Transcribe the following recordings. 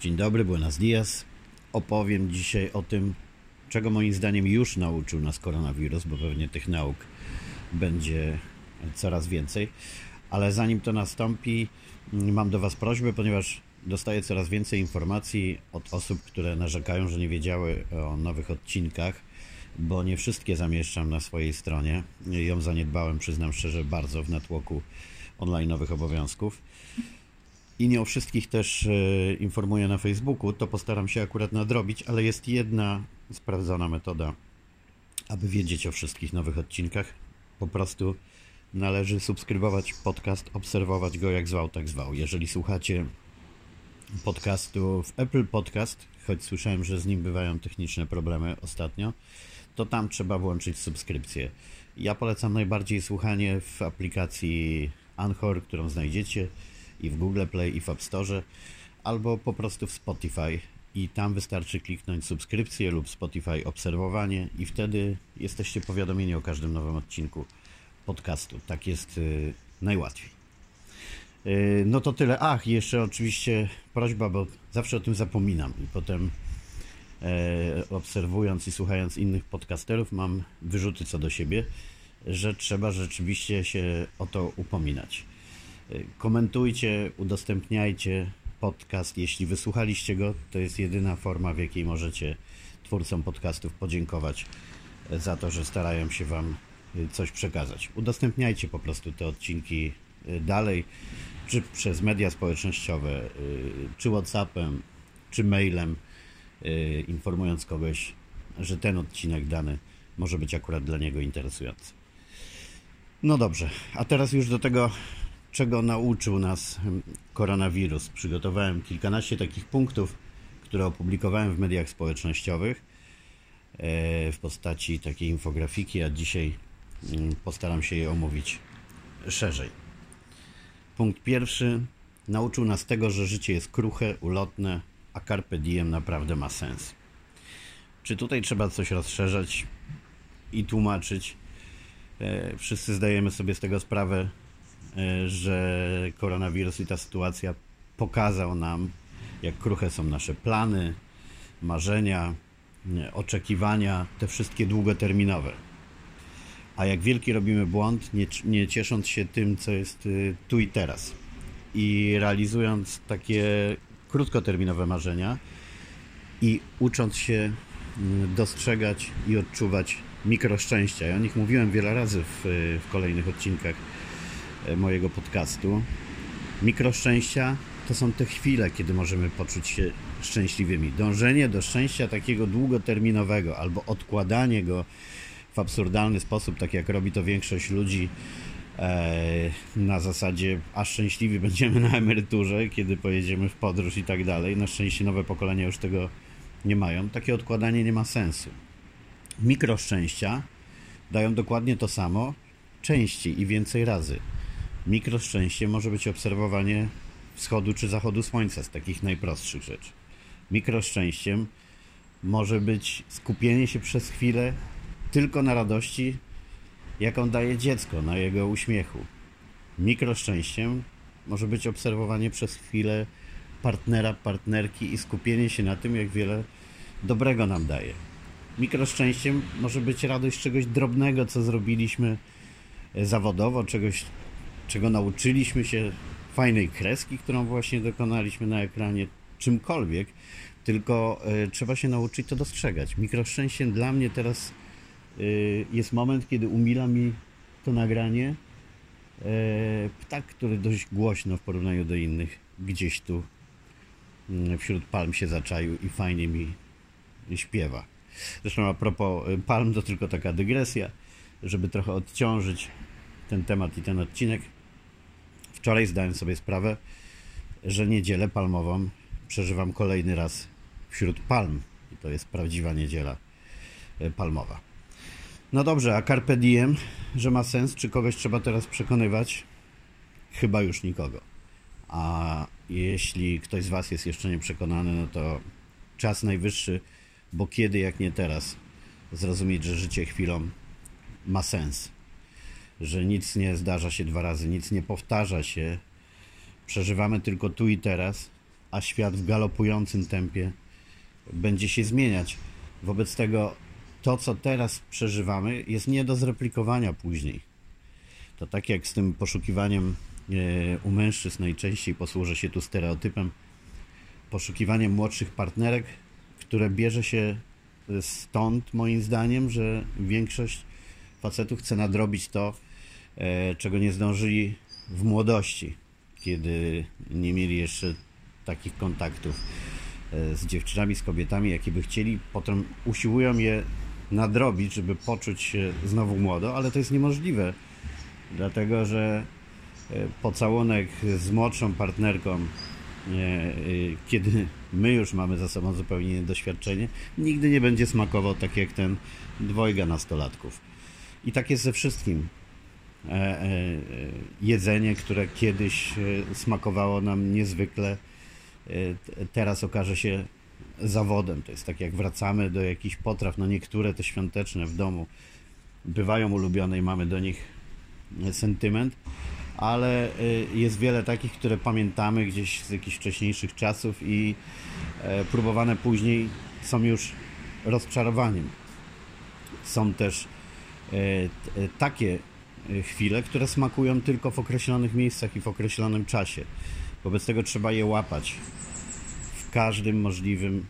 Dzień dobry, buenos dias. Opowiem dzisiaj o tym, czego moim zdaniem już nauczył nas koronawirus, bo pewnie tych nauk będzie coraz więcej. Ale zanim to nastąpi, mam do Was prośbę, ponieważ dostaję coraz więcej informacji od osób, które narzekają, że nie wiedziały o nowych odcinkach, bo nie wszystkie zamieszczam na swojej stronie. Ją zaniedbałem, przyznam szczerze, bardzo w natłoku online'owych obowiązków i nie o wszystkich też e, informuję na Facebooku, to postaram się akurat nadrobić, ale jest jedna sprawdzona metoda, aby wiedzieć o wszystkich nowych odcinkach. Po prostu należy subskrybować podcast, obserwować go jak zwał, tak zwał. Jeżeli słuchacie podcastu w Apple Podcast, choć słyszałem, że z nim bywają techniczne problemy ostatnio, to tam trzeba włączyć subskrypcję. Ja polecam najbardziej słuchanie w aplikacji Anchor, którą znajdziecie i w Google Play, i w App Store, albo po prostu w Spotify. I tam wystarczy kliknąć subskrypcję lub Spotify obserwowanie, i wtedy jesteście powiadomieni o każdym nowym odcinku podcastu. Tak jest y, najłatwiej. Y, no to tyle. Ach, jeszcze oczywiście prośba, bo zawsze o tym zapominam i potem e, obserwując i słuchając innych podcasterów mam wyrzuty co do siebie, że trzeba rzeczywiście się o to upominać. Komentujcie, udostępniajcie podcast. Jeśli wysłuchaliście go, to jest jedyna forma, w jakiej możecie twórcom podcastów podziękować za to, że starają się Wam y, coś przekazać. Udostępniajcie po prostu te odcinki y, dalej, czy przez media społecznościowe, czy WhatsAppem, czy mailem, informując kogoś, że ten odcinek dany może być akurat dla niego interesujący. No dobrze, a teraz już do tego czego nauczył nas koronawirus. Przygotowałem kilkanaście takich punktów, które opublikowałem w mediach społecznościowych e, w postaci takiej infografiki, a dzisiaj mm, postaram się je omówić szerzej. Punkt pierwszy. Nauczył nas tego, że życie jest kruche, ulotne, a carpe diem naprawdę ma sens. Czy tutaj trzeba coś rozszerzać i tłumaczyć? E, wszyscy zdajemy sobie z tego sprawę, że koronawirus i ta sytuacja pokazał nam, jak kruche są nasze plany, marzenia, oczekiwania, te wszystkie długoterminowe. A jak wielki robimy błąd, nie, nie ciesząc się tym, co jest y, tu i teraz. I realizując takie krótkoterminowe marzenia i ucząc się y, dostrzegać i odczuwać mikroszczęścia. Ja o nich mówiłem wiele razy w, w kolejnych odcinkach E, mojego podcastu. Mikroszczęścia to są te chwile, kiedy możemy poczuć się szczęśliwymi. Dążenie do szczęścia takiego długoterminowego albo odkładanie go w absurdalny sposób, tak jak robi to większość ludzi e, na zasadzie, a szczęśliwi będziemy na emeryturze, kiedy pojedziemy w podróż i tak dalej. Na szczęście nowe pokolenia już tego nie mają. Takie odkładanie nie ma sensu. Mikroszczęścia dają dokładnie to samo, częściej i więcej razy. Mikroszczęście może być obserwowanie wschodu czy zachodu słońca z takich najprostszych rzeczy. Mikroszczęściem może być skupienie się przez chwilę tylko na radości, jaką daje dziecko, na jego uśmiechu. Mikroszczęściem może być obserwowanie przez chwilę partnera, partnerki i skupienie się na tym, jak wiele dobrego nam daje. Mikroszczęściem może być radość czegoś drobnego, co zrobiliśmy zawodowo, czegoś czego nauczyliśmy się, fajnej kreski, którą właśnie dokonaliśmy na ekranie, czymkolwiek, tylko y, trzeba się nauczyć to dostrzegać. Mikroszczęściem dla mnie teraz y, jest moment, kiedy umila mi to nagranie y, ptak, który dość głośno w porównaniu do innych gdzieś tu wśród palm się zaczaił i fajnie mi śpiewa. Zresztą a propos palm, to tylko taka dygresja, żeby trochę odciążyć ten temat i ten odcinek. Wczoraj zdałem sobie sprawę, że niedzielę palmową przeżywam kolejny raz wśród palm. I to jest prawdziwa niedziela e, palmowa. No dobrze, a Carpe Diem, że ma sens? Czy kogoś trzeba teraz przekonywać? Chyba już nikogo. A jeśli ktoś z Was jest jeszcze nieprzekonany, no to czas najwyższy, bo kiedy jak nie teraz, zrozumieć, że życie chwilą ma sens że nic nie zdarza się dwa razy, nic nie powtarza się. Przeżywamy tylko tu i teraz a świat w galopującym tempie będzie się zmieniać. Wobec tego to, co teraz przeżywamy, jest nie do zreplikowania później. To tak jak z tym poszukiwaniem e, u mężczyzn najczęściej posłużę się tu stereotypem, poszukiwaniem młodszych partnerek, które bierze się stąd, moim zdaniem, że większość facetów chce nadrobić to, e, czego nie zdążyli w młodości, kiedy nie mieli jeszcze takich kontaktów e, z dziewczynami, z kobietami, jakie by chcieli. Potem usiłują je nadrobić, żeby poczuć się znowu młodo, ale to jest niemożliwe, dlatego że e, pocałunek z młodszą partnerką, kiedy my już mamy za sobą zupełnie inne doświadczenie, nigdy nie będzie smakował tak jak ten dwojga nastolatków. I tak jest ze wszystkim. E, e, jedzenie, które kiedyś e, smakowało nam niezwykle, teraz okaże się zawodem. To jest tak jak wracamy do jakichś potraw, no niektóre te świąteczne w domu bywają ulubione i mamy do nich sentyment, ale jest wiele takich, które pamiętamy gdzieś z jakichś wcześniejszych czasów i próbowane później są już rozczarowaniem. Są też takie chwile, które smakują tylko w określonych miejscach i w określonym czasie. Wobec tego trzeba je łapać w każdym możliwym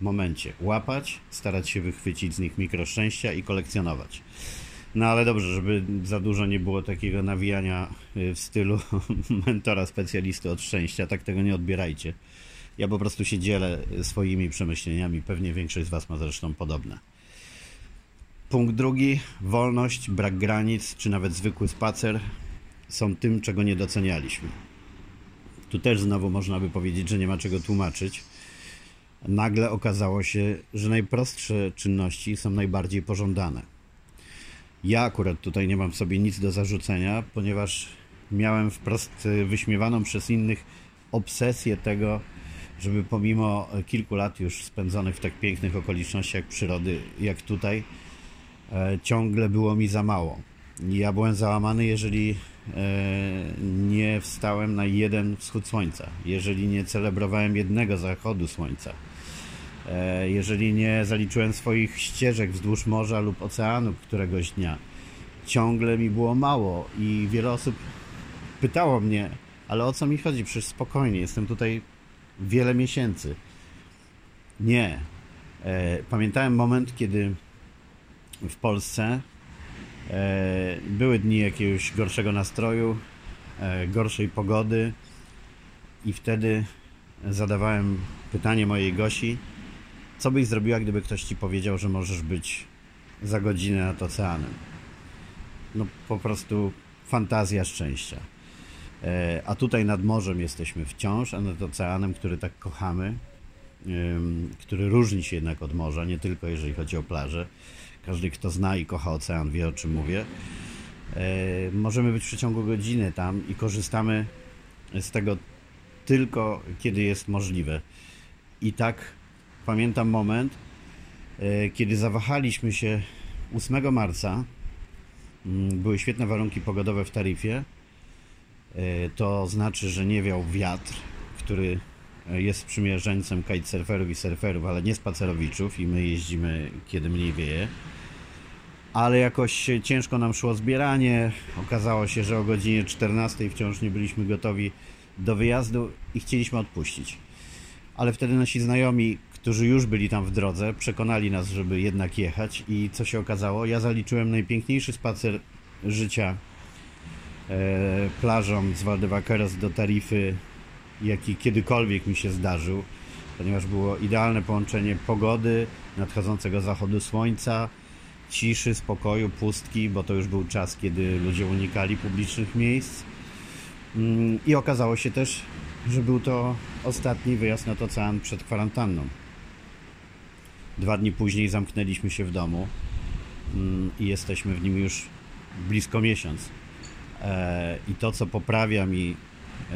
momencie. Łapać, starać się wychwycić z nich mikroszczęścia i kolekcjonować. No ale dobrze, żeby za dużo nie było takiego nawijania y, w stylu mentora specjalisty od szczęścia, tak tego nie odbierajcie. Ja po prostu się dzielę swoimi przemyśleniami, pewnie większość z Was ma zresztą podobne. Punkt drugi, wolność, brak granic, czy nawet zwykły spacer są tym, czego nie docenialiśmy. Tu też znowu można by powiedzieć, że nie ma czego tłumaczyć. Nagle okazało się, że najprostsze czynności są najbardziej pożądane. Ja akurat tutaj nie mam w sobie nic do zarzucenia, ponieważ miałem wprost wyśmiewaną przez innych obsesję tego, żeby pomimo kilku lat już spędzonych w tak pięknych okolicznościach przyrody jak tutaj, E, ciągle było mi za mało. Ja byłem załamany, jeżeli e, nie wstałem na jeden wschód słońca, jeżeli nie celebrowałem jednego zachodu słońca, e, jeżeli nie zaliczyłem swoich ścieżek wzdłuż morza lub oceanu któregoś dnia. Ciągle mi było mało i wiele osób pytało mnie, ale o co mi chodzi? Przecież spokojnie, jestem tutaj wiele miesięcy. Nie. Pamiętałem moment, kiedy w Polsce. E, były dni jakiegoś gorszego nastroju, e, gorszej pogody i wtedy zadawałem pytanie mojej Gosi, co byś zrobiła, gdyby ktoś ci powiedział, że możesz być za godzinę nad oceanem? No po prostu fantazja szczęścia. E, a tutaj nad morzem jesteśmy wciąż, a nad oceanem, który tak kochamy, który różni się jednak od morza, nie tylko jeżeli chodzi o plażę, każdy, kto zna i kocha ocean, wie o czym mówię. E, możemy być w przeciągu godziny tam i korzystamy z tego tylko kiedy jest możliwe. I tak pamiętam moment, e, kiedy zawahaliśmy się 8 marca. Mm, były świetne warunki pogodowe w Taryfie. E, to znaczy, że nie wiał wiatr, który jest sprzymierzeńcem kitesurferów i surferów, ale nie spacerowiczów i my jeździmy kiedy mniej wieje ale jakoś ciężko nam szło zbieranie. Okazało się, że o godzinie 14 wciąż nie byliśmy gotowi do wyjazdu i chcieliśmy odpuścić. Ale wtedy nasi znajomi, którzy już byli tam w drodze, przekonali nas, żeby jednak jechać i co się okazało? Ja zaliczyłem najpiękniejszy spacer życia e, plażą z Valdevaqueros do Tarify, jaki kiedykolwiek mi się zdarzył, ponieważ było idealne połączenie pogody, nadchodzącego zachodu słońca, ciszy, spokoju, pustki, bo to już był czas, kiedy ludzie unikali publicznych miejsc. Mm, I okazało się też, że był to ostatni wyjazd nad ocean przed kwarantanną. Dwa dni później zamknęliśmy się w domu mm, i jesteśmy w nim już blisko miesiąc. E, I to, co poprawia mi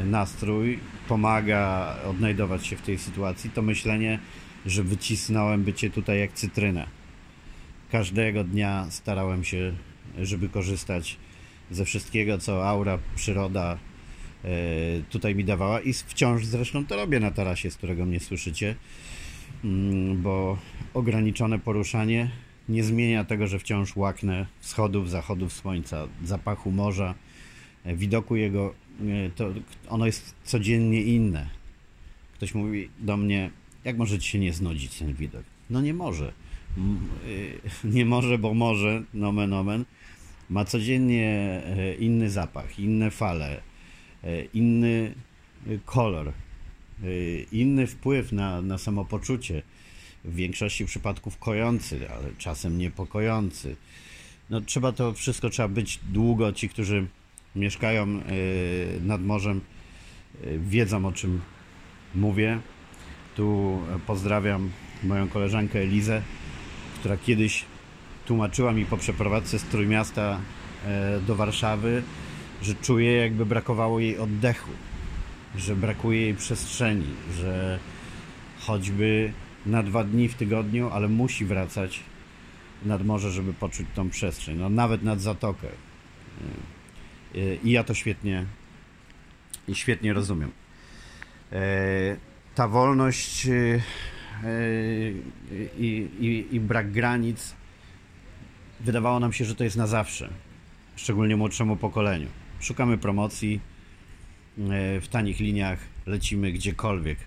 nastrój, pomaga odnajdować się w tej sytuacji, to myślenie, że wycisnąłem bycie tutaj jak cytrynę każdego dnia starałem się, żeby korzystać ze wszystkiego, co aura, przyroda tutaj mi dawała i wciąż zresztą to robię na tarasie, z którego mnie słyszycie, mm, bo ograniczone poruszanie nie zmienia tego, że wciąż łaknę wschodów, zachodów słońca, zapachu morza, e, widoku jego, to ono jest codziennie inne. Ktoś mówi do mnie, jak może ci się nie znudzić ten widok? No nie może. Nie może, bo może, nomen omen, ma codziennie e, inny zapach, inne fale, e, inny kolor, inny wpływ na, na samopoczucie. W większości przypadków kojący, ale czasem niepokojący. No trzeba to wszystko, trzeba być długo. Ci, którzy mieszkają e, nad morzem, wiedzą o czym mówię. Tu pozdrawiam moją koleżankę Elizę, która kiedyś tłumaczyła mi po przeprowadzce z Trójmiasta e, do Warszawy, że czuje jakby brakowało jej oddechu, że brakuje jej przestrzeni, że choćby na dwa dni w tygodniu, ale musi wracać nad morze, żeby poczuć tą przestrzeń, no nawet nad zatokę. E, I ja to świetnie, świetnie rozumiem. E, ta wolność i, i, i brak granic wydawało nam się, że to jest na zawsze, szczególnie młodszemu pokoleniu. Szukamy promocji e, w tanich liniach, lecimy gdziekolwiek,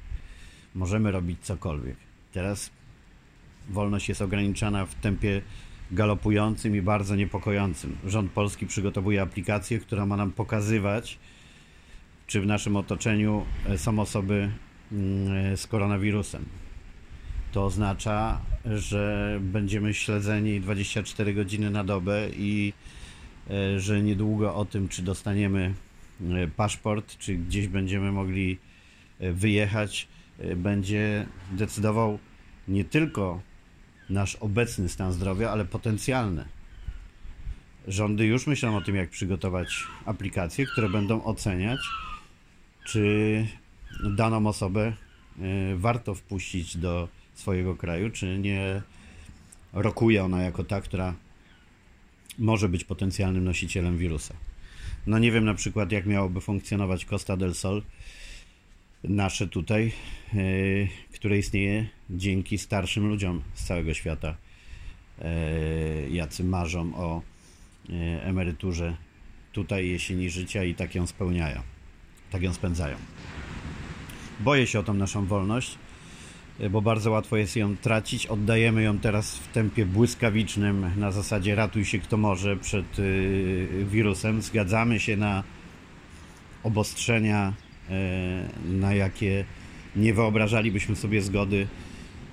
możemy robić cokolwiek. Teraz wolność jest ograniczana w tempie galopującym i bardzo niepokojącym. Rząd polski przygotowuje aplikację, która ma nam pokazywać, czy w naszym otoczeniu e, są osoby mm, e, z koronawirusem to oznacza, że będziemy śledzeni 24 godziny na dobę i e, że niedługo o tym, czy dostaniemy e, paszport, czy gdzieś będziemy mogli e, wyjechać, będzie decydował nie tylko nasz obecny stan zdrowia, ale potencjalny. Rządy już myślą o tym, jak przygotować aplikacje, które będą oceniać, czy daną osobę warto wpuścić do swojego kraju, czy nie rokuje ona jako ta, która może być potencjalnym nosicielem wirusa. No nie wiem na przykład, jak miałoby funkcjonować Costa del Sol, nasze tutaj, yy, które istnieje dzięki starszym ludziom z całego świata, yy, jacy marzą o yy, emeryturze tutaj jesieni życia i tak ją spełniają, tak ją spędzają. Boję się o tą naszą wolność, bo bardzo łatwo jest ją tracić. Oddajemy ją teraz w tempie błyskawicznym na zasadzie ratuj się kto może przed y, wirusem. Zgadzamy się na obostrzenia, y, na jakie nie wyobrażalibyśmy sobie zgody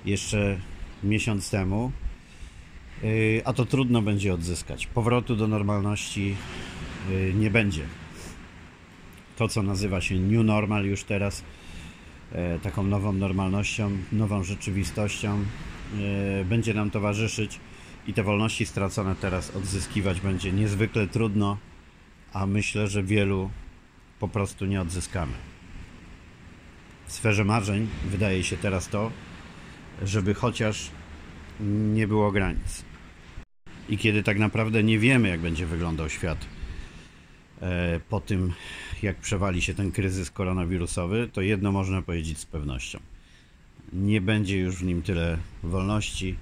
jeszcze miesiąc temu. Y, a to trudno będzie odzyskać. Powrotu do normalności nie będzie. To, co nazywa się New Normal już teraz, taką nową normalnością, nową rzeczywistością e, będzie nam towarzyszyć i te wolności stracone teraz odzyskiwać będzie niezwykle trudno, a myślę, że wielu po prostu nie odzyskamy. W sferze marzeń wydaje się teraz to, żeby chociaż nie było granic. I kiedy tak naprawdę nie wiemy, jak będzie wyglądał świat e, po tym, jak przewali się ten kryzys koronawirusowy, to jedno można powiedzieć z pewnością. Nie będzie już w nim tyle wolności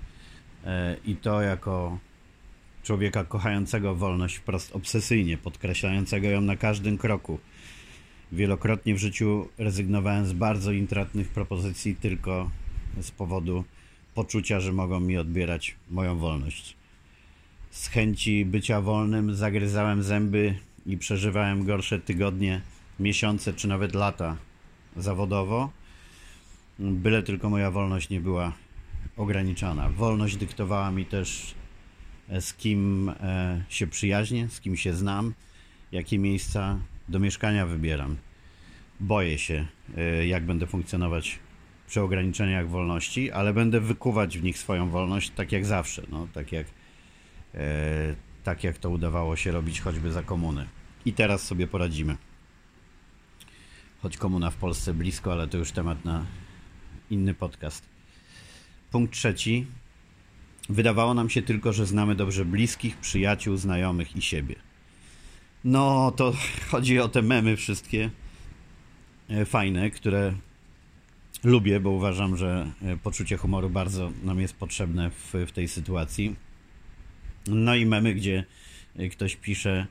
e, i to jako człowieka kochającego wolność wprost obsesyjnie, podkreślającego ją na każdym kroku. Wielokrotnie w życiu rezygnowałem z bardzo intratnych propozycji tylko z powodu poczucia, że mogą mi odbierać moją wolność. Z chęci bycia wolnym zagryzałem zęby i przeżywałem gorsze tygodnie, miesiące czy nawet lata zawodowo, byle tylko moja wolność nie była ograniczana. Wolność dyktowała mi też, e, z kim e, się przyjaźnię, z kim się znam, jakie miejsca do mieszkania wybieram. Boję się, e, jak będę funkcjonować przy ograniczeniach wolności, ale będę wykuwać w nich swoją wolność, tak jak zawsze, no, tak jak tak jak to udawało się robić choćby za komuny. I teraz sobie poradzimy. Choć komuna w Polsce blisko, ale to już temat na inny podcast. Punkt trzeci. Wydawało nam się tylko, że znamy dobrze bliskich, przyjaciół, znajomych i siebie. No, to chodzi o te memy wszystkie fajne, które lubię, bo uważam, że poczucie humoru bardzo nam jest potrzebne w, w tej sytuacji. No i memy, gdzie ktoś pisze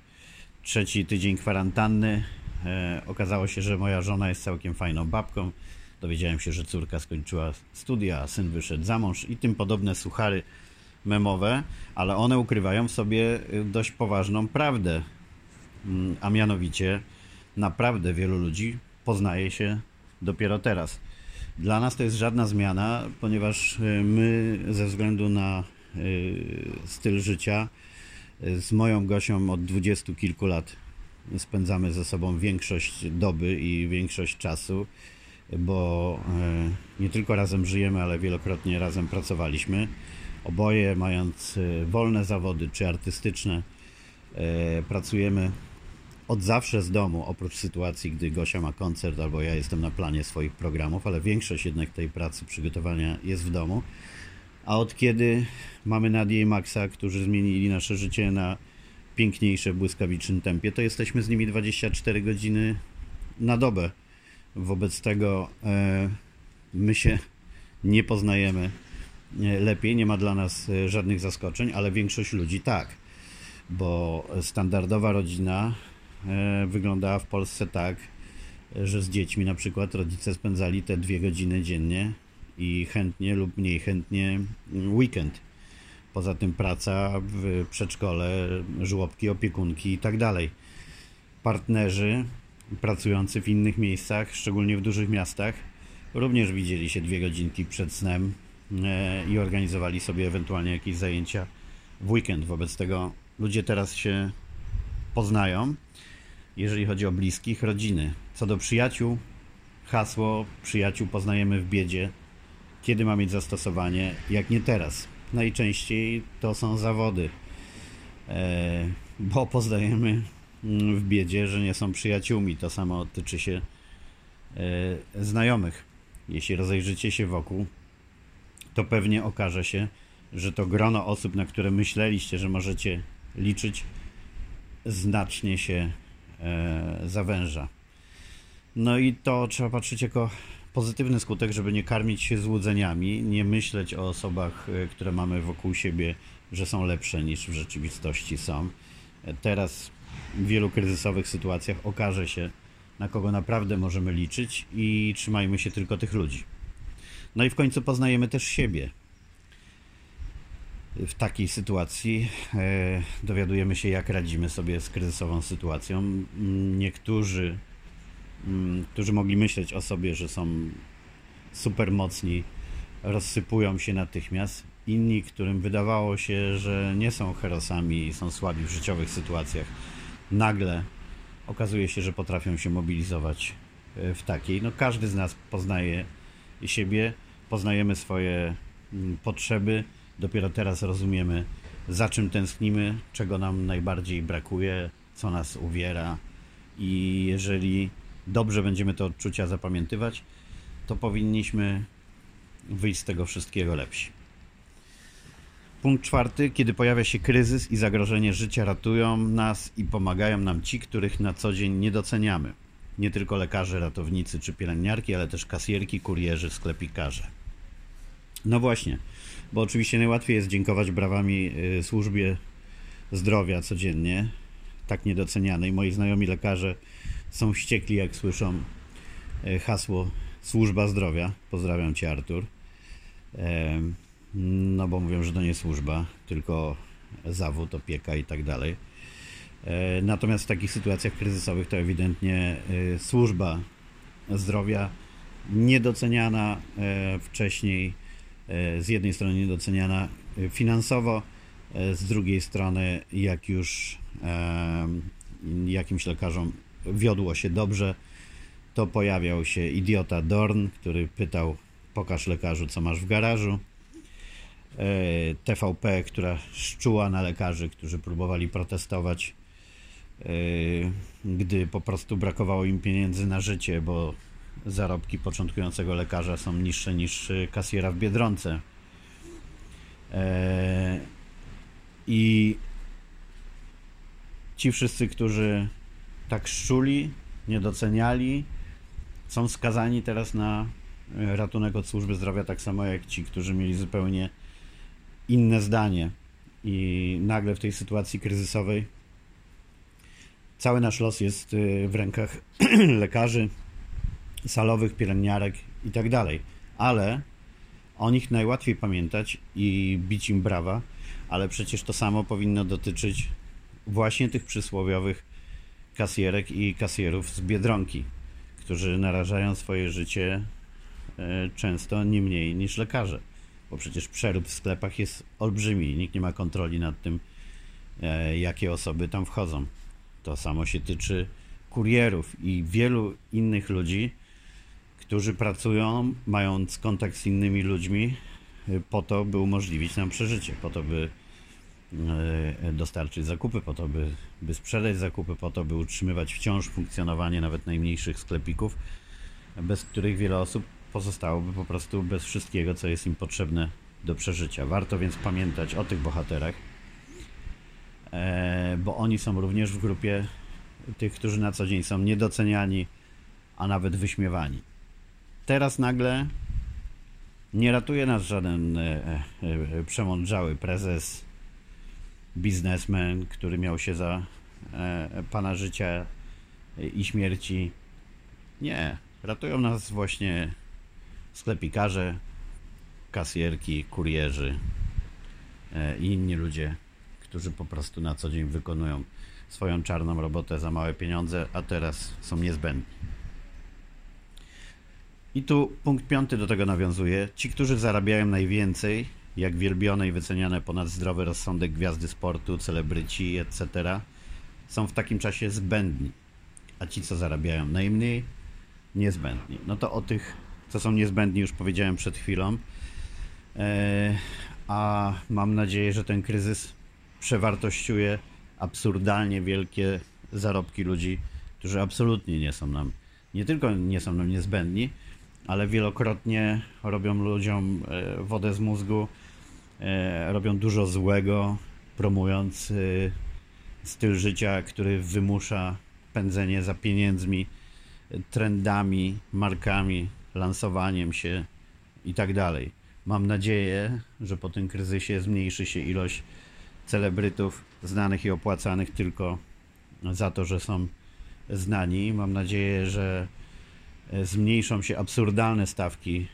trzeci tydzień kwarantanny. E, okazało się, że moja żona jest całkiem fajną babką. Dowiedziałem się, że córka skończyła studia, a syn wyszedł za mąż i tym podobne suchary memowe, ale one ukrywają w sobie dość poważną prawdę. Mm, a mianowicie, naprawdę wielu ludzi poznaje się dopiero teraz. Dla nas to jest żadna zmiana, ponieważ e, my ze względu na e, styl życia z moją Gosią od dwudziestu kilku lat spędzamy ze sobą większość doby i większość czasu, bo e, nie tylko razem żyjemy, ale wielokrotnie razem pracowaliśmy. Oboje mając e, wolne zawody czy artystyczne, e, pracujemy od zawsze z domu, oprócz sytuacji, gdy Gosia ma koncert albo ja jestem na planie swoich programów, ale większość jednak tej pracy, przygotowania jest w domu. A od kiedy mamy Nadię i Maxa, którzy zmienili nasze życie na piękniejsze błyskawicznym tempie, to jesteśmy z nimi 24 godziny na dobę. Wobec tego e, my się nie poznajemy e, lepiej, nie ma dla nas e, żadnych zaskoczeń, ale większość ludzi tak, bo standardowa rodzina e, wyglądała w Polsce tak, że z dziećmi na przykład rodzice spędzali te dwie godziny dziennie i chętnie lub mniej chętnie weekend. Poza tym praca w przedszkole, żłobki, opiekunki i tak dalej. Partnerzy pracujący w innych miejscach, szczególnie w dużych miastach, również widzieli się dwie godzinki przed snem e, i organizowali sobie ewentualnie jakieś zajęcia w weekend. Wobec tego ludzie teraz się poznają, jeżeli chodzi o bliskich, rodziny. Co do przyjaciół, hasło przyjaciół poznajemy w biedzie kiedy ma mieć zastosowanie, jak nie teraz. Najczęściej to są zawody, e, bo poznajemy w biedzie, że nie są przyjaciółmi. To samo tyczy się e, znajomych. Jeśli rozejrzycie się wokół, to pewnie okaże się, że to grono osób, na które myśleliście, że możecie liczyć, znacznie się e, zawęża. No i to trzeba patrzeć jako pozytywny skutek, żeby nie karmić się złudzeniami, nie myśleć o osobach, e, które mamy wokół siebie, że są lepsze niż w rzeczywistości są. E, teraz w wielu kryzysowych sytuacjach okaże się, na kogo naprawdę możemy liczyć i trzymajmy się tylko tych ludzi. No i w końcu poznajemy też siebie. W takiej sytuacji e, dowiadujemy się, jak radzimy sobie z kryzysową sytuacją. Niektórzy którzy mogli myśleć o sobie, że są super mocni, rozsypują się natychmiast. Inni, którym wydawało się, że nie są herosami i są słabi w życiowych sytuacjach, nagle okazuje się, że potrafią się mobilizować e, w takiej. No, każdy z nas poznaje siebie, poznajemy swoje mm, potrzeby, dopiero teraz rozumiemy, za czym tęsknimy, czego nam najbardziej brakuje, co nas uwiera. I jeżeli dobrze będziemy te odczucia zapamiętywać, to powinniśmy wyjść z tego wszystkiego lepsi. Punkt czwarty. Kiedy pojawia się kryzys i zagrożenie życia, ratują nas i pomagają nam ci, których na co dzień nie doceniamy. Nie tylko lekarze, ratownicy czy pielęgniarki, ale też kasjerki, kurierzy, sklepikarze. No właśnie, bo oczywiście najłatwiej jest dziękować brawami y, służbie zdrowia codziennie, tak niedocenianej. Moi znajomi lekarze są wściekli, jak słyszą e, hasło służba zdrowia. Pozdrawiam Cię, Artur. E, no bo mówią, że to nie służba, tylko zawód, opieka i tak dalej. E, natomiast w takich sytuacjach kryzysowych to ewidentnie służba zdrowia niedoceniana wcześniej, z jednej strony niedoceniana finansowo, z drugiej strony jak już jakimś lekarzom wiodło się dobrze, to pojawiał się idiota Dorn, który pytał: Pokaż lekarzu, co masz w garażu. E, TVP, która szczuła na lekarzy, którzy próbowali protestować, e, gdy po prostu brakowało im pieniędzy na życie, bo zarobki początkującego lekarza są niższe niż kasjera w biedronce. E, I ci wszyscy, którzy tak szczuli, nie doceniali są skazani teraz na ratunek od służby zdrowia, tak samo jak ci, którzy mieli zupełnie inne zdanie. I nagle w tej sytuacji kryzysowej cały nasz los jest y, w rękach lekarzy, salowych, pielęgniarek i tak dalej. Ale o nich najłatwiej pamiętać i bić im brawa, ale przecież to samo powinno dotyczyć właśnie tych przysłowiowych kasjerek i kasjerów z Biedronki, którzy narażają swoje życie e, często nie mniej niż lekarze, bo przecież przerób w sklepach jest olbrzymi, nikt nie ma kontroli nad tym, e, jakie osoby tam wchodzą. To samo się tyczy kurierów i wielu innych ludzi, którzy pracują, mając kontakt z innymi ludźmi, e, po to, by umożliwić nam przeżycie, po to, by dostarczyć zakupy, po to, by, by sprzedać zakupy, po to, by utrzymywać wciąż funkcjonowanie nawet najmniejszych sklepików, bez których wiele osób pozostałoby po prostu bez wszystkiego, co jest im potrzebne do przeżycia. Warto więc pamiętać o tych bohaterach, e, bo oni są również w grupie tych, którzy na co dzień są niedoceniani, a nawet wyśmiewani. Teraz nagle nie ratuje nas żaden e, przemądrzały prezes biznesmen, który miał się za e, pana życia i śmierci. Nie, ratują nas właśnie sklepikarze, kasjerki, kurierzy e, i inni ludzie, którzy po prostu na co dzień wykonują swoją czarną robotę za małe pieniądze, a teraz są niezbędni. I tu punkt piąty do tego nawiązuje. Ci, którzy zarabiają najwięcej, jak wielbione i wyceniane ponad zdrowy rozsądek gwiazdy sportu, celebryci, etc., są w takim czasie zbędni, a ci, co zarabiają najmniej, niezbędni. No to o tych, co są niezbędni, już powiedziałem przed chwilą. E, a mam nadzieję, że ten kryzys przewartościuje absurdalnie wielkie zarobki ludzi, którzy absolutnie nie są nam, nie tylko nie są nam niezbędni, ale wielokrotnie robią ludziom e, wodę z mózgu, robią dużo złego, promując e, styl życia, który wymusza pędzenie za pieniędzmi, trendami, markami, lansowaniem się i tak dalej. Mam nadzieję, że po tym kryzysie zmniejszy się ilość celebrytów znanych i opłacanych tylko za to, że są znani. Mam nadzieję, że e, zmniejszą się absurdalne stawki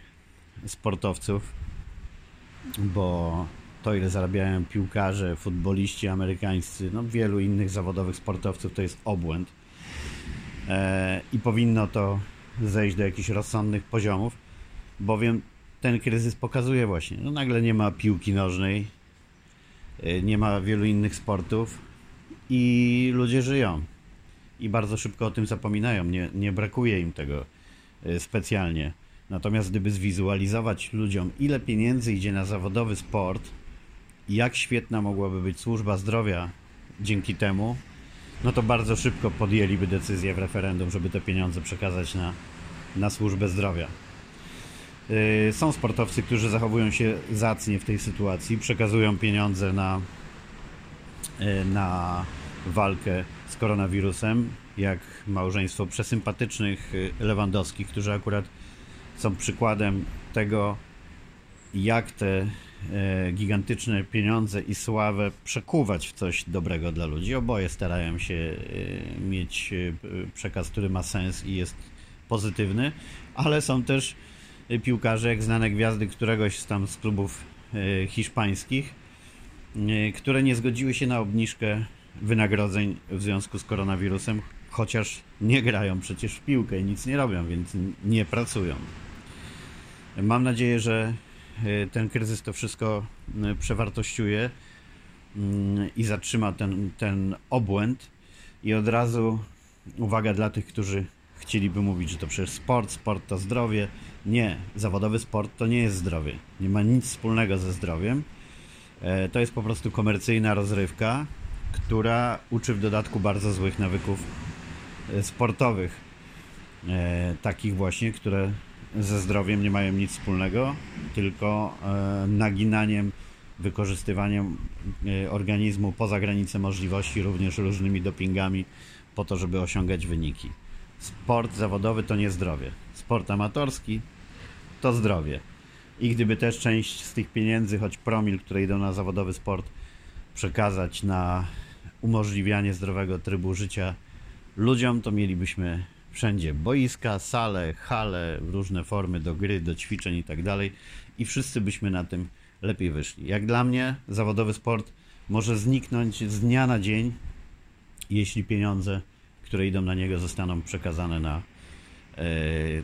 sportowców bo to ile zarabiają piłkarze, futboliści amerykańscy, no wielu innych zawodowych sportowców to jest obłęd. E, i powinno to zejść do jakichś rozsądnych poziomów, bowiem ten kryzys pokazuje właśnie, no nagle nie ma piłki nożnej, e, nie ma wielu innych sportów i ludzie żyją. I bardzo szybko o tym zapominają, nie, nie brakuje im tego e, specjalnie. Natomiast gdyby zwizualizować ludziom, ile pieniędzy idzie na zawodowy sport i jak świetna mogłaby być służba zdrowia dzięki temu, no to bardzo szybko podjęliby decyzję w referendum, żeby te pieniądze przekazać na, na służbę zdrowia. Yy, są sportowcy, którzy zachowują się zacnie w tej sytuacji, przekazują pieniądze na, yy, na walkę z koronawirusem, jak małżeństwo przesympatycznych yy, Lewandowskich, którzy akurat są przykładem tego, jak te e, gigantyczne pieniądze i sławę przekuwać w coś dobrego dla ludzi. Oboje starają się e, mieć e, przekaz, który ma sens i jest pozytywny, ale są też piłkarze, jak znane gwiazdy któregoś z tam z klubów hiszpańskich, które nie zgodziły się na obniżkę wynagrodzeń w związku z koronawirusem, chociaż nie grają przecież w piłkę i nic nie robią, więc nie pracują. Mam nadzieję, że e, ten kryzys to wszystko e, przewartościuje mm, i zatrzyma ten, ten obłęd. I od razu uwaga dla tych, którzy chcieliby mówić, że to przecież sport, sport to zdrowie. Nie, zawodowy sport to nie jest zdrowie. Nie ma nic wspólnego ze zdrowiem. E, to jest po prostu komercyjna rozrywka, która uczy w dodatku bardzo złych nawyków sportowych. Takich właśnie, które ze zdrowiem nie mają nic wspólnego, tylko e, naginaniem, wykorzystywaniem e, organizmu poza granice możliwości, również różnymi dopingami, po to, żeby osiągać wyniki. sport zawodowy to nie zdrowie. Sport amatorski to zdrowie. I gdyby też część z tych pieniędzy, choć promil, które idą na zawodowy sport, przekazać na umożliwianie zdrowego trybu życia ludziom, to mielibyśmy wszędzie boiska, sale, hale, różne formy do gry, do ćwiczeń i tak dalej. I wszyscy byśmy na tym lepiej wyszli. Jak dla mnie, zawodowy sport może zniknąć z dnia na dzień, jeśli pieniądze, które idą na niego, zostaną przekazane na, e,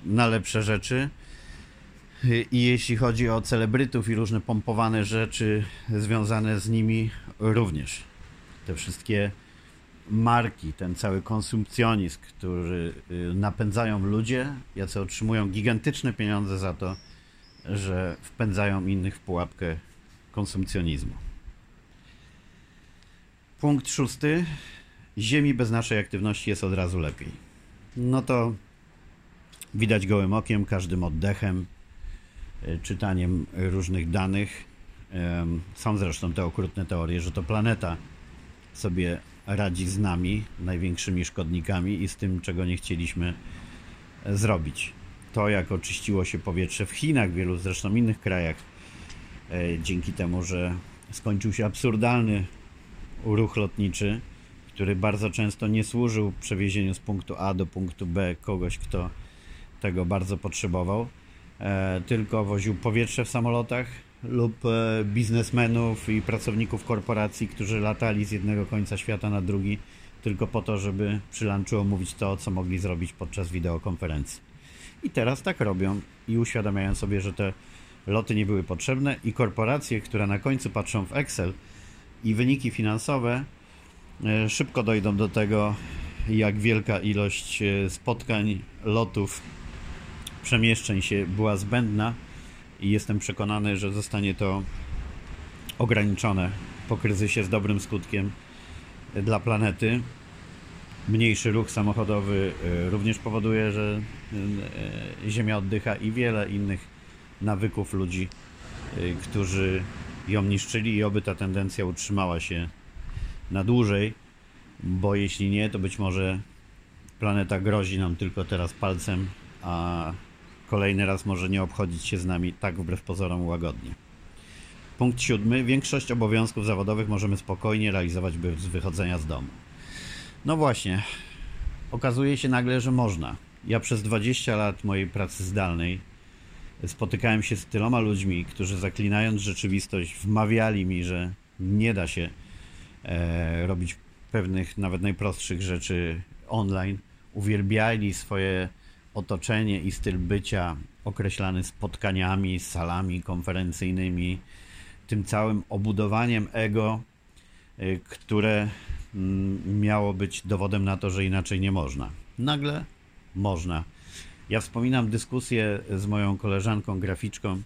na lepsze rzeczy. I jeśli chodzi o celebrytów i różne pompowane rzeczy związane z nimi, również. Te wszystkie marki, ten cały konsumpcjonizm, który y, napędzają ludzie, jacy otrzymują gigantyczne pieniądze za to, że wpędzają innych w pułapkę konsumpcjonizmu. Punkt szósty. Ziemi bez naszej aktywności jest od razu lepiej. No to widać gołym okiem, każdym oddechem, y, czytaniem różnych danych. Są zresztą te okrutne teorie, że to planeta sobie radzi z nami, największymi szkodnikami i z tym, czego nie chcieliśmy zrobić. To, jak oczyściło się powietrze w Chinach, w wielu zresztą innych krajach, e, dzięki temu, że skończył się absurdalny ruch lotniczy, który bardzo często nie służył przewiezieniu z punktu A do punktu B kogoś, kto tego bardzo potrzebował, e, tylko woził powietrze w samolotach, lub e, biznesmenów i pracowników korporacji, którzy latali z jednego końca świata na drugi tylko po to, żeby przy lunchu omówić to, co mogli zrobić podczas wideokonferencji. I teraz tak robią i uświadamiają sobie, że te loty nie były potrzebne i korporacje, które na końcu patrzą w Excel i wyniki finansowe, e, szybko dojdą do tego, jak wielka ilość e, spotkań, lotów, przemieszczeń się była zbędna i jestem przekonany, że zostanie to ograniczone po kryzysie z dobrym skutkiem dla planety. Mniejszy ruch samochodowy e, również powoduje, że e, Ziemia oddycha i wiele innych nawyków ludzi, e, którzy ją niszczyli i oby ta tendencja utrzymała się na dłużej, bo jeśli nie, to być może planeta grozi nam tylko teraz palcem, a kolejny raz może nie obchodzić się z nami tak wbrew pozorom łagodnie. Punkt siódmy. Większość obowiązków zawodowych możemy spokojnie realizować bez wychodzenia z domu. No właśnie, okazuje się nagle, że można. Ja przez 20 lat mojej pracy zdalnej spotykałem się z tyloma ludźmi, którzy zaklinając rzeczywistość, wmawiali mi, że nie da się e, robić pewnych, nawet najprostszych rzeczy online. Uwielbiali swoje otoczenie i styl bycia określany spotkaniami, salami konferencyjnymi, tym całym obudowaniem ego, y, które mm, miało być dowodem na to, że inaczej nie można. Nagle można. Ja wspominam dyskusję z moją koleżanką graficzką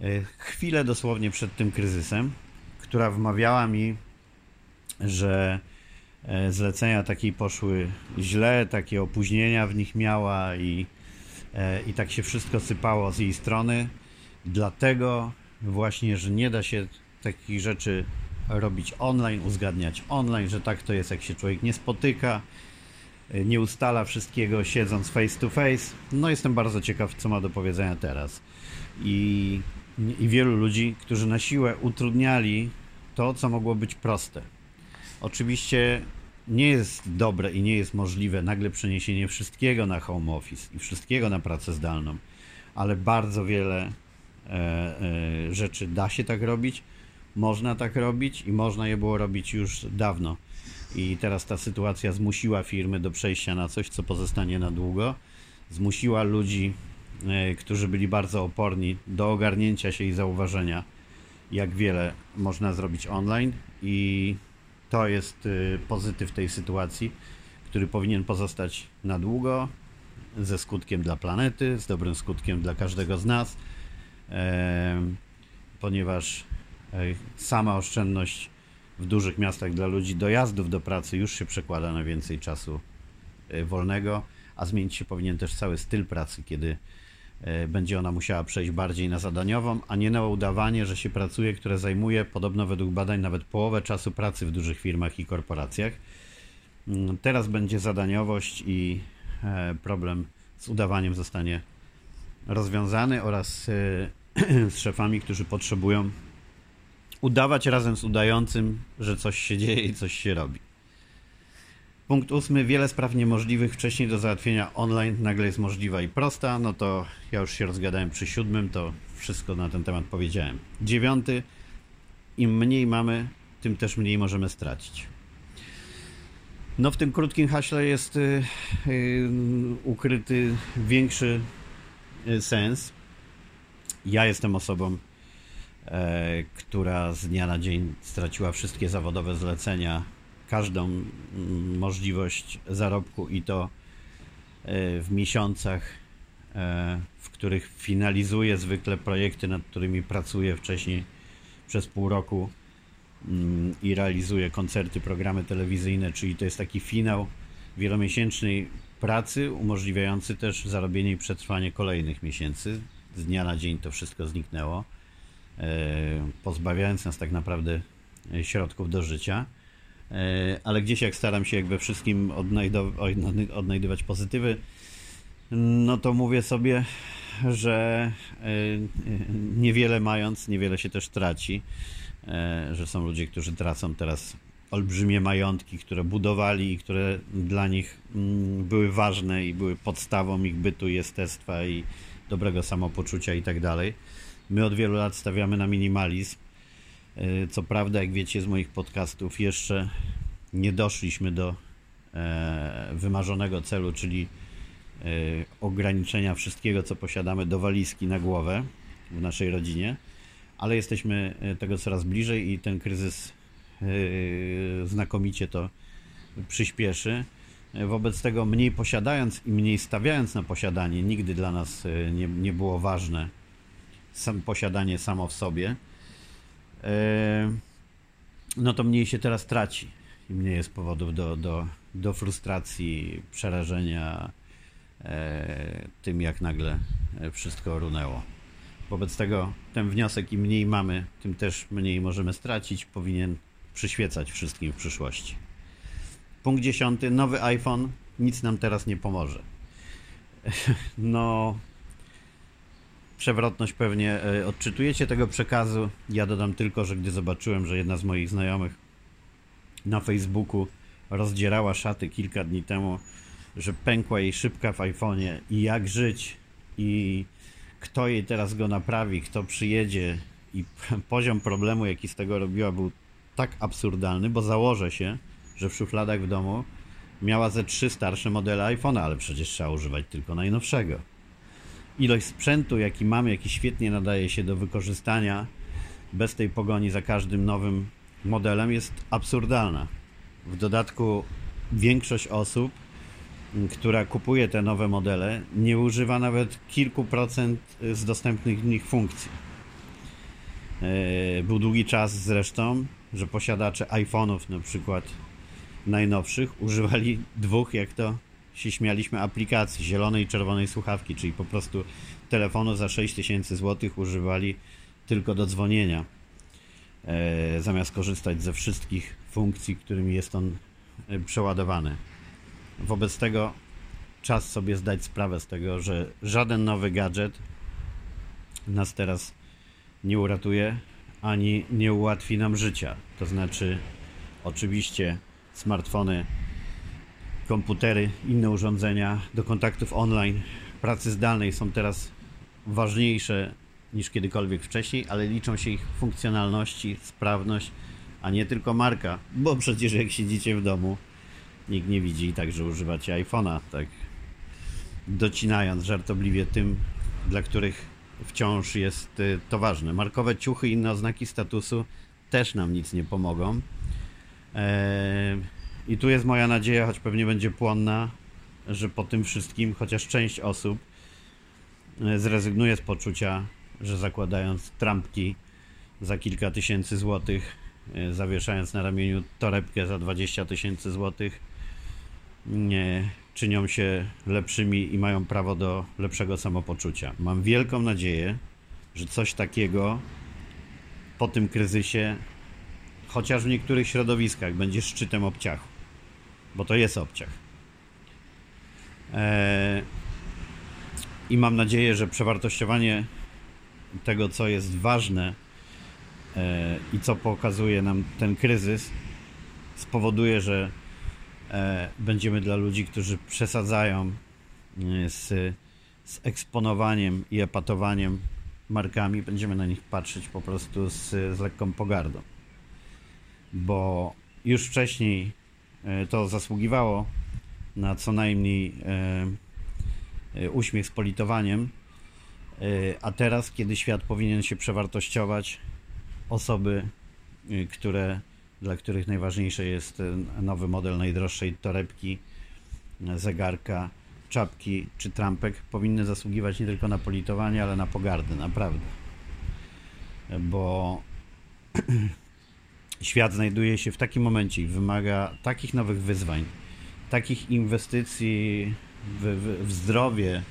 y, chwilę dosłownie przed tym kryzysem, która wmawiała mi, że zlecenia takiej poszły źle, takie opóźnienia w nich miała i, e, i tak się wszystko sypało z jej strony. Dlatego właśnie, że nie da się takich rzeczy robić online, uzgadniać online, że tak to jest, jak się człowiek nie spotyka, e, nie ustala wszystkiego siedząc face to face. No jestem bardzo ciekaw, co ma do powiedzenia teraz. I, i wielu ludzi, którzy na siłę utrudniali to, co mogło być proste. Oczywiście nie jest dobre i nie jest możliwe nagle przeniesienie wszystkiego na home office i wszystkiego na pracę zdalną, ale bardzo wiele e, e, rzeczy da się tak robić, można tak robić i można je było robić już dawno. I teraz ta sytuacja zmusiła firmy do przejścia na coś, co pozostanie na długo. Zmusiła ludzi, e, którzy byli bardzo oporni, do ogarnięcia się i zauważenia, jak wiele można zrobić online i to jest y, pozytyw tej sytuacji, który powinien pozostać na długo, ze skutkiem dla planety, z dobrym skutkiem dla każdego z nas, ponieważ sama oszczędność w dużych miastach dla ludzi dojazdów do pracy już się przekłada na więcej czasu y, wolnego, a zmienić się powinien też cały styl pracy, kiedy E, będzie ona musiała przejść bardziej na zadaniową, a nie na udawanie, że się pracuje, które zajmuje podobno według badań nawet połowę czasu pracy w dużych firmach i korporacjach. Mm, teraz będzie zadaniowość i e, problem z udawaniem zostanie rozwiązany oraz z szefami, którzy potrzebują udawać razem z udającym, że coś się dzieje i coś się robi. Punkt ósmy. Wiele spraw niemożliwych wcześniej do załatwienia online nagle jest możliwa i prosta. No to ja już się rozgadałem przy siódmym, to wszystko na ten temat powiedziałem. Dziewiąty. Im mniej mamy, tym też mniej możemy stracić. No w tym krótkim haśle jest y, y, ukryty większy y, sens. Ja jestem osobą, e, która z dnia na dzień straciła wszystkie zawodowe zlecenia, każdą mm, możliwość zarobku i to e, w miesiącach, e, w których finalizuję zwykle projekty, nad którymi pracuję wcześniej przez pół roku mm, i realizuję koncerty, programy telewizyjne, czyli to jest taki finał wielomiesięcznej pracy, umożliwiający też zarobienie i przetrwanie kolejnych miesięcy. Z dnia na dzień to wszystko zniknęło, e, pozbawiając nas tak naprawdę środków do życia. Ale gdzieś jak staram się jak we wszystkim odnajdywać pozytywy, no to mówię sobie, że e, niewiele mając, niewiele się też traci. E, że są ludzie, którzy tracą teraz olbrzymie majątki, które budowali i które dla nich mm, były ważne i były podstawą ich bytu, jestestwa i dobrego samopoczucia i tak dalej. My od wielu lat stawiamy na minimalizm. E, co prawda, jak wiecie z moich podcastów, jeszcze nie doszliśmy do wymarzonego celu, czyli E, ograniczenia wszystkiego, co posiadamy do walizki na głowę w naszej rodzinie, ale jesteśmy e, tego coraz bliżej i ten kryzys e, znakomicie to przyspieszy. Wobec tego mniej posiadając i mniej stawiając na posiadanie, nigdy dla nas nie, nie było ważne sam, posiadanie samo w sobie, no to mniej się teraz traci i mniej jest powodów do, do, do frustracji, przerażenia, E, tym, jak nagle wszystko runęło. Wobec tego ten wniosek, im mniej mamy, tym też mniej możemy stracić, powinien przyświecać wszystkim w przyszłości. Punkt dziesiąty. Nowy iPhone nic nam teraz nie pomoże. No, przewrotność pewnie e, odczytujecie tego przekazu. Ja dodam tylko, że gdy zobaczyłem, że jedna z moich znajomych na Facebooku rozdzierała szaty kilka dni temu, że pękła jej szybka w iPhone'ie i jak żyć i kto jej teraz go naprawi, kto przyjedzie i poziom problemu, jaki z tego robiła, był tak absurdalny, bo założę się, że w szufladach w domu miała ze trzy starsze modele iPhone'a, ale przecież trzeba używać tylko najnowszego. Ilość sprzętu, jaki mamy, jaki świetnie nadaje się do wykorzystania bez tej pogoni za każdym nowym modelem jest absurdalna. W dodatku większość osób która kupuje te nowe modele, nie używa nawet kilku procent z dostępnych w nich funkcji. E, był długi czas zresztą, że posiadacze iPhone'ów na przykład najnowszych używali dwóch, jak to się śmialiśmy, aplikacji zielonej i czerwonej słuchawki, czyli po prostu telefonu za 6000 zł używali tylko do dzwonienia, e, zamiast korzystać ze wszystkich funkcji, którymi jest on e, przeładowany. Wobec tego czas sobie zdać sprawę z tego, że żaden nowy gadżet nas teraz nie uratuje ani nie ułatwi nam życia. To znaczy, oczywiście, smartfony, komputery, inne urządzenia do kontaktów online, pracy zdalnej są teraz ważniejsze niż kiedykolwiek wcześniej, ale liczą się ich funkcjonalności, sprawność, a nie tylko marka, bo przecież jak siedzicie w domu, nikt nie widzi i także używacie iPhone'a, tak docinając żartobliwie tym, dla których wciąż jest y, to ważne. Markowe ciuchy i inne oznaki statusu też nam nic nie pomogą. Eee, I tu jest moja nadzieja, choć pewnie będzie płonna, że po tym wszystkim chociaż część osób e, zrezygnuje z poczucia, że zakładając trampki za kilka tysięcy złotych, e, zawieszając na ramieniu torebkę za 20 tysięcy złotych, nie, czynią się lepszymi i mają prawo do lepszego samopoczucia. Mam wielką nadzieję, że coś takiego po tym kryzysie, chociaż w niektórych środowiskach, będzie szczytem obciachu, bo to jest obciach. E, I mam nadzieję, że przewartościowanie tego, co jest ważne e, i co pokazuje nam ten kryzys, spowoduje, że e, będziemy dla ludzi, którzy przesadzają z, z eksponowaniem i epatowaniem markami, będziemy na nich patrzeć po prostu z, z lekką pogardą. Bo już wcześniej to zasługiwało na co najmniej e, e, uśmiech z politowaniem, e, a teraz, kiedy świat powinien się przewartościować, osoby, które, dla których najważniejszy jest nowy model najdroższej torebki, zegarka, czapki czy trampek, powinny zasługiwać nie tylko na politowanie, ale na pogardę, naprawdę. Bo świat znajduje się w takim momencie i wymaga takich nowych wyzwań, takich inwestycji w, w, w zdrowie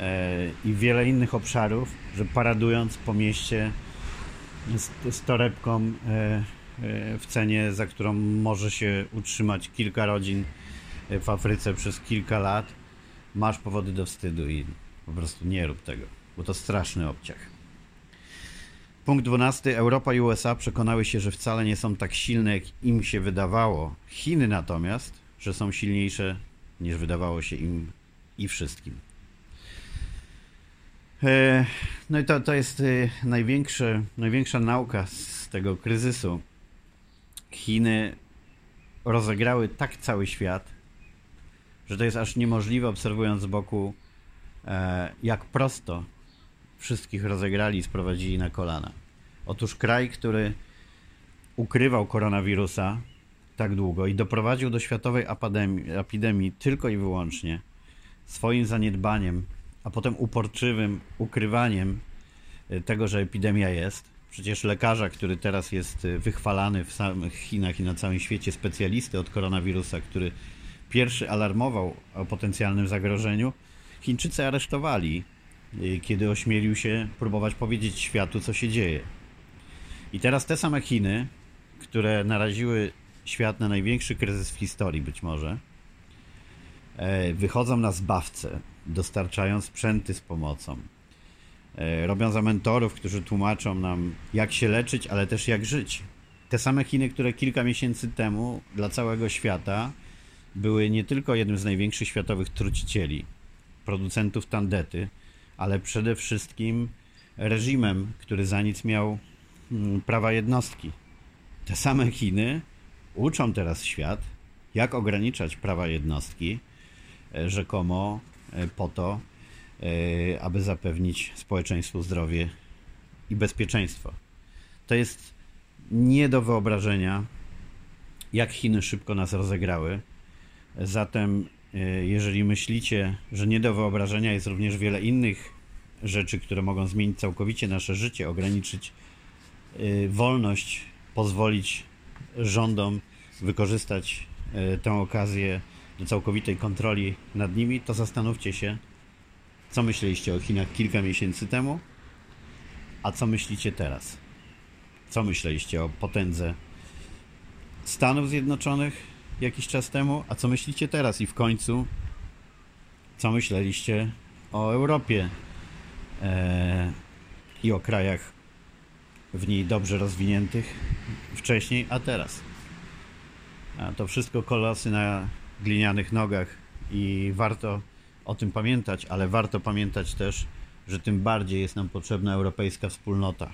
e, i wiele innych obszarów, że paradując po mieście z, z torebką e, e, w cenie, za którą może się utrzymać kilka rodzin w Afryce przez kilka lat, masz powody do wstydu i po prostu nie rób tego, bo to straszny obciach. Punkt 12. Europa i USA przekonały się, że wcale nie są tak silne, jak im się wydawało. Chiny natomiast że są silniejsze niż wydawało się im i wszystkim. E, no i to, to jest e, największe, największa nauka z tego kryzysu. Chiny rozegrały tak cały świat, że to jest aż niemożliwe, obserwując z boku, e, jak prosto wszystkich rozegrali i sprowadzili na kolana. Otóż kraj, który ukrywał koronawirusa, tak długo i doprowadził do światowej epidemii, tylko i wyłącznie swoim zaniedbaniem, a potem uporczywym ukrywaniem e, tego, że epidemia jest. Przecież lekarza, który teraz jest e, wychwalany w samych Chinach i na całym świecie, specjalisty od koronawirusa, który pierwszy alarmował o potencjalnym zagrożeniu, Chińczycy aresztowali, kiedy ośmielił się próbować powiedzieć światu, co się dzieje. I teraz te same Chiny, które naraziły świat na największy kryzys w historii być może, e, wychodzą na zbawce, dostarczają sprzęty z pomocą, e, robią za mentorów, którzy tłumaczą nam, jak się leczyć, ale też jak żyć. Te same Chiny, które kilka miesięcy temu dla całego świata były nie tylko jednym z największych światowych trucicieli, producentów tandety, ale przede wszystkim reżimem, który za nic miał mm, prawa jednostki. Te same Chiny uczą teraz świat, jak ograniczać prawa jednostki, e, rzekomo e, po to, e, aby zapewnić społeczeństwu zdrowie i bezpieczeństwo. To jest nie do wyobrażenia, jak Chiny szybko nas rozegrały. Zatem, jeżeli myślicie, że nie do wyobrażenia jest również wiele innych rzeczy, które mogą zmienić całkowicie nasze życie, ograniczyć wolność, pozwolić rządom wykorzystać e, tę okazję do całkowitej kontroli nad nimi, to zastanówcie się, co myśleliście o Chinach kilka miesięcy temu, a co myślicie teraz. Co myśleliście o potędze Stanów Zjednoczonych jakiś czas temu, a co myślicie teraz i w końcu, co myśleliście o Europie e, i o krajach w niej dobrze rozwiniętych wcześniej, a teraz. A to wszystko kolosy na glinianych nogach i warto o tym pamiętać, ale warto pamiętać też, że tym bardziej jest nam potrzebna europejska wspólnota.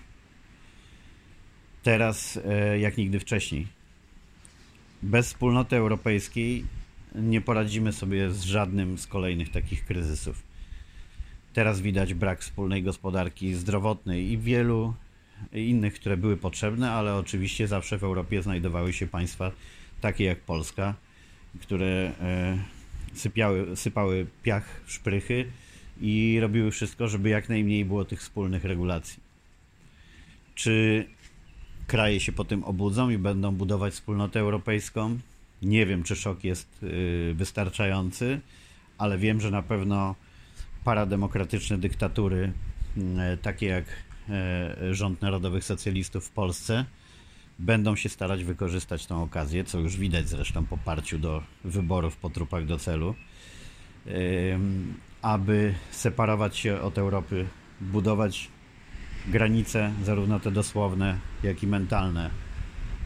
Teraz e, jak nigdy wcześniej. Bez wspólnoty europejskiej nie poradzimy sobie z żadnym z kolejnych takich kryzysów. Teraz widać brak wspólnej gospodarki zdrowotnej i wielu innych, które były potrzebne, ale oczywiście zawsze w Europie znajdowały się państwa takie jak Polska, które e, sypiały, sypały piach w szprychy i robiły wszystko, żeby jak najmniej było tych wspólnych regulacji. Czy kraje się po tym obudzą i będą budować wspólnotę europejską? Nie wiem, czy szok jest y, wystarczający, ale wiem, że na pewno parademokratyczne dyktatury, y, takie jak y, rząd narodowych socjalistów w Polsce, będą się starać wykorzystać tą okazję, co już widać zresztą po parciu do wyborów po trupach do celu, aby separować się od Europy, budować granice, zarówno te dosłowne, jak i mentalne.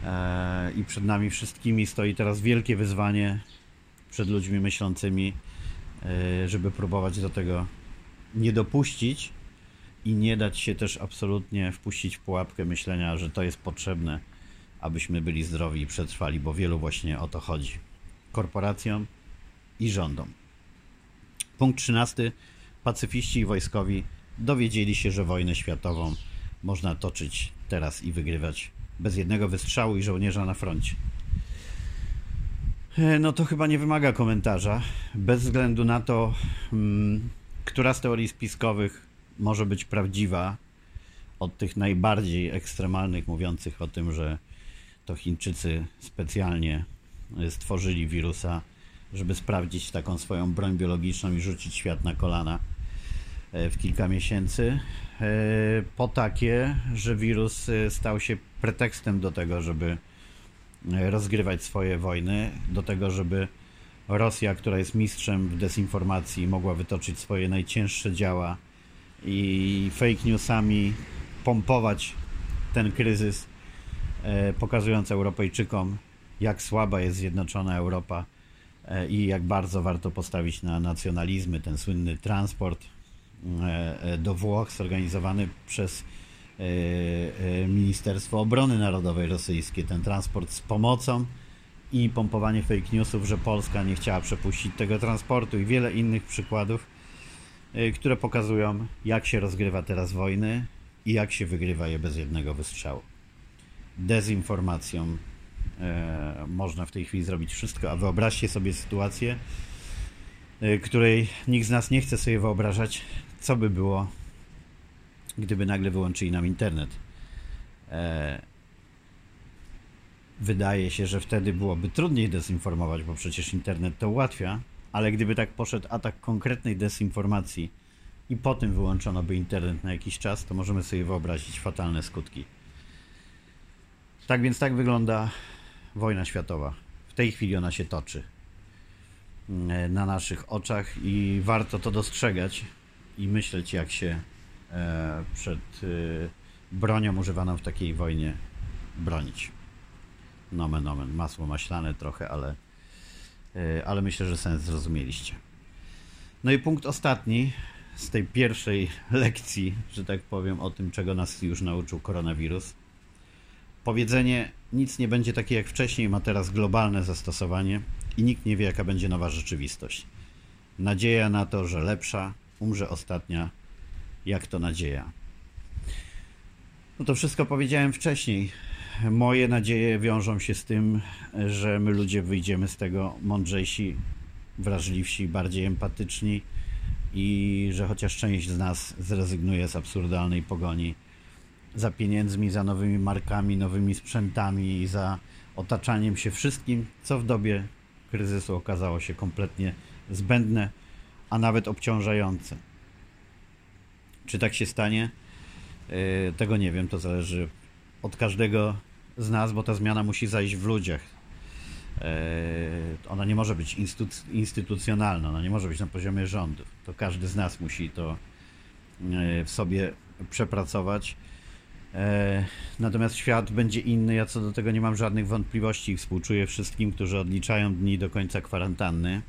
E, I przed nami wszystkimi stoi teraz wielkie wyzwanie przed ludźmi myślącymi, e, żeby próbować do tego nie dopuścić i nie dać się też absolutnie wpuścić w pułapkę myślenia, że to jest potrzebne, abyśmy byli zdrowi i przetrwali, bo wielu właśnie o to chodzi. Korporacjom i rządom. Punkt 13. Pacyfiści i wojskowi dowiedzieli się, że wojnę światową można toczyć teraz i wygrywać bez jednego wystrzału i żołnierza na froncie. E, no to chyba nie wymaga komentarza. Bez względu na to, hmm, która z teorii spiskowych może być prawdziwa, od tych najbardziej ekstremalnych, mówiących o tym, że to Chińczycy specjalnie stworzyli wirusa, żeby sprawdzić taką swoją broń biologiczną i rzucić świat na kolana e, w kilka miesięcy. E, po takie, że wirus e, stał się pretekstem do tego, żeby rozgrywać swoje wojny, do tego, żeby Rosja, która jest mistrzem w dezinformacji, mogła wytoczyć swoje najcięższe działa i fake newsami pompować ten kryzys, pokazując Europejczykom, jak słaba jest zjednoczona Europa E, i jak bardzo warto postawić na nacjonalizmy. Ten słynny transport e, e, do Włoch zorganizowany przez Ministerstwo Obrony Narodowej rosyjskie. Ten transport z pomocą i pompowanie fake newsów, że Polska nie chciała przepuścić tego transportu i wiele innych przykładów, które pokazują, jak się rozgrywa teraz wojny i jak się wygrywa je bez jednego wystrzału. Dezinformacją, E, można w tej chwili zrobić wszystko, a wyobraźcie sobie sytuację, e, której nikt z nas nie chce sobie wyobrażać, co by było, gdyby nagle wyłączyli nam internet. E, wydaje się, że wtedy byłoby trudniej dezinformować, bo przecież internet to ułatwia, ale gdyby tak poszedł atak konkretnej dezinformacji i po tym wyłączono by internet na jakiś czas, to możemy sobie wyobrazić fatalne skutki. Tak więc tak wygląda wojna światowa. W tej chwili ona się toczy mm, na naszych oczach i warto to dostrzegać i myśleć, jak się e, przed e, bronią używaną w takiej wojnie bronić. Nomen, nomen, masło maślane trochę, ale, e, ale myślę, że sens zrozumieliście. No i punkt ostatni z tej pierwszej lekcji, że tak powiem, o tym, czego nas już nauczył koronawirus. Powiedzenie nic nie będzie takie jak wcześniej, ma teraz globalne zastosowanie i nikt nie wie, jaka będzie nowa rzeczywistość. Nadzieja na to, że lepsza, umrze ostatnia, jak to nadzieja. No to wszystko powiedziałem wcześniej. Moje nadzieje wiążą się z tym, że my ludzie wyjdziemy z tego mądrzejsi, wrażliwsi, bardziej empatyczni i że chociaż część z nas zrezygnuje z absurdalnej pogoni za pieniędzmi, za nowymi markami, nowymi sprzętami i za otaczaniem się wszystkim, co w dobie kryzysu okazało się kompletnie zbędne, a nawet obciążające. Czy tak się stanie? E, tego nie wiem, to zależy od każdego z nas, bo ta zmiana musi zajść w ludziach. E, ona nie może być instytucjonalna, ona nie może być na poziomie rządu. To każdy z nas musi to e, w sobie przepracować natomiast świat będzie inny, ja co do tego nie mam żadnych wątpliwości. Współczuję wszystkim, którzy odliczają dni do końca kwarantanny,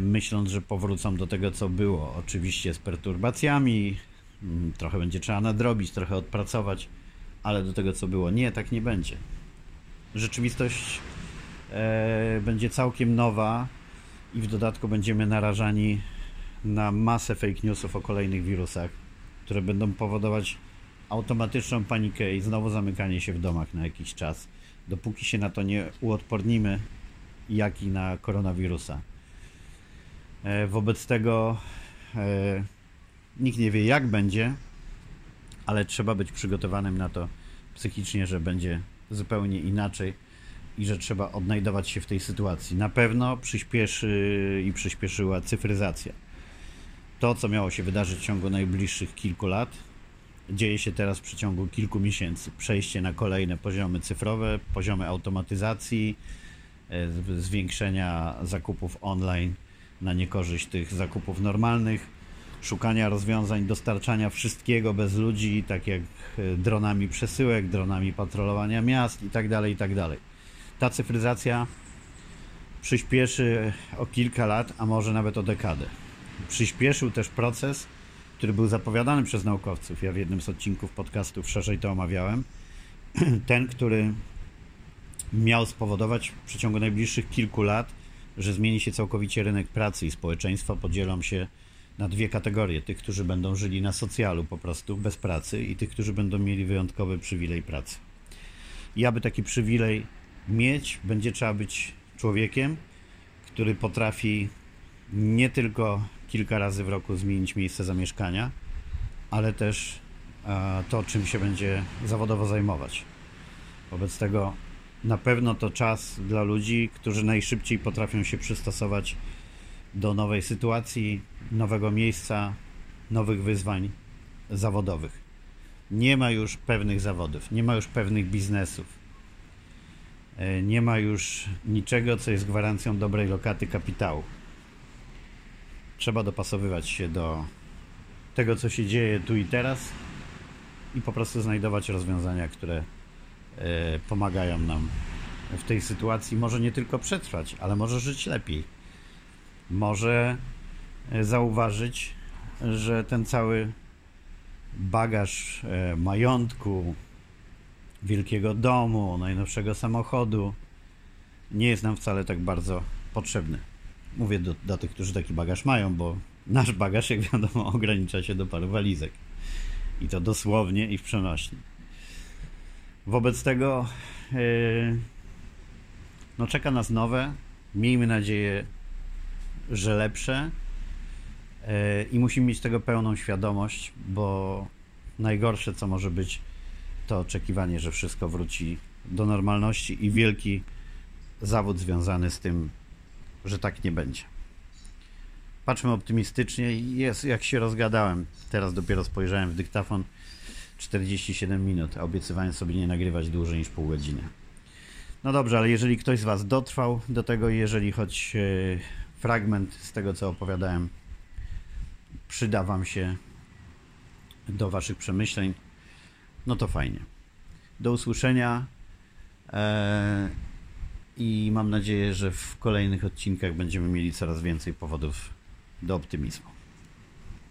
myśląc, że powrócą do tego, co było. Oczywiście z perturbacjami, mm, trochę będzie trzeba nadrobić, trochę odpracować, ale do tego, co było. Nie, tak nie będzie. Rzeczywistość e, będzie całkiem nowa i w dodatku będziemy narażani na masę fake newsów o kolejnych wirusach, które będą powodować automatyczną panikę i znowu zamykanie się w domach na jakiś czas, dopóki się na to nie uodpornimy, jak i na koronawirusa. E, wobec tego e, nikt nie wie, jak będzie, ale trzeba być przygotowanym na to psychicznie, że będzie zupełnie inaczej i że trzeba odnajdować się w tej sytuacji. Na pewno przyspieszy i przyspieszyła cyfryzacja. To, co miało się wydarzyć w ciągu najbliższych kilku lat, dzieje się teraz w przeciągu kilku miesięcy. Przejście na kolejne poziomy cyfrowe, poziomy automatyzacji, e, zwiększenia zakupów online na niekorzyść tych zakupów normalnych, szukania rozwiązań, dostarczania wszystkiego bez ludzi, tak jak e, dronami przesyłek, dronami patrolowania miast itd. Tak itd. Tak Ta cyfryzacja przyspieszy o kilka lat, a może nawet o dekadę. Przyspieszył też proces, który był zapowiadany przez naukowców. Ja w jednym z odcinków podcastów szerzej to omawiałem. Ten, który miał spowodować w przeciągu najbliższych kilku lat, że zmieni się całkowicie rynek pracy i społeczeństwa podzielą się na dwie kategorie: tych, którzy będą żyli na socjalu po prostu bez pracy, i tych, którzy będą mieli wyjątkowy przywilej pracy. I aby taki przywilej mieć, będzie trzeba być człowiekiem, który potrafi nie tylko kilka razy w roku zmienić miejsce zamieszkania, ale też e, to, czym się będzie zawodowo zajmować. Wobec tego na pewno to czas dla ludzi, którzy najszybciej potrafią się przystosować do nowej sytuacji, nowego miejsca, nowych wyzwań zawodowych. Nie ma już pewnych zawodów, nie ma już pewnych biznesów, e, nie ma już niczego, co jest gwarancją dobrej lokaty kapitału. Trzeba dopasowywać się do tego, co się dzieje tu i teraz i po prostu znajdować rozwiązania, które pomagają nam w tej sytuacji może nie tylko przetrwać, ale może żyć lepiej. Może e, zauważyć, że ten cały bagaż e, majątku, wielkiego domu, najnowszego samochodu nie jest nam wcale tak bardzo potrzebny. Mówię do, do tych, którzy taki bagaż mają, bo nasz bagaż, jak wiadomo, ogranicza się do paru walizek. I to dosłownie i w przenośni. Wobec tego yy, no czeka nas nowe, miejmy nadzieję, że lepsze yy, i musimy mieć tego pełną świadomość, bo najgorsze, co może być, to oczekiwanie, że wszystko wróci do normalności i wielki zawód związany z tym, że tak nie będzie. Patrzmy optymistycznie jest, jak się rozgadałem, teraz dopiero spojrzałem w dyktafon 47 minut, a obiecywałem sobie nie nagrywać dłużej niż pół godziny. No dobrze, ale jeżeli ktoś z Was dotrwał do tego, jeżeli choć e, fragment z tego, co opowiadałem, przyda Wam się do Waszych przemyśleń, no to fajnie. Do usłyszenia e, i mam nadzieję, że w kolejnych odcinkach będziemy mieli coraz więcej powodów do optymizmu.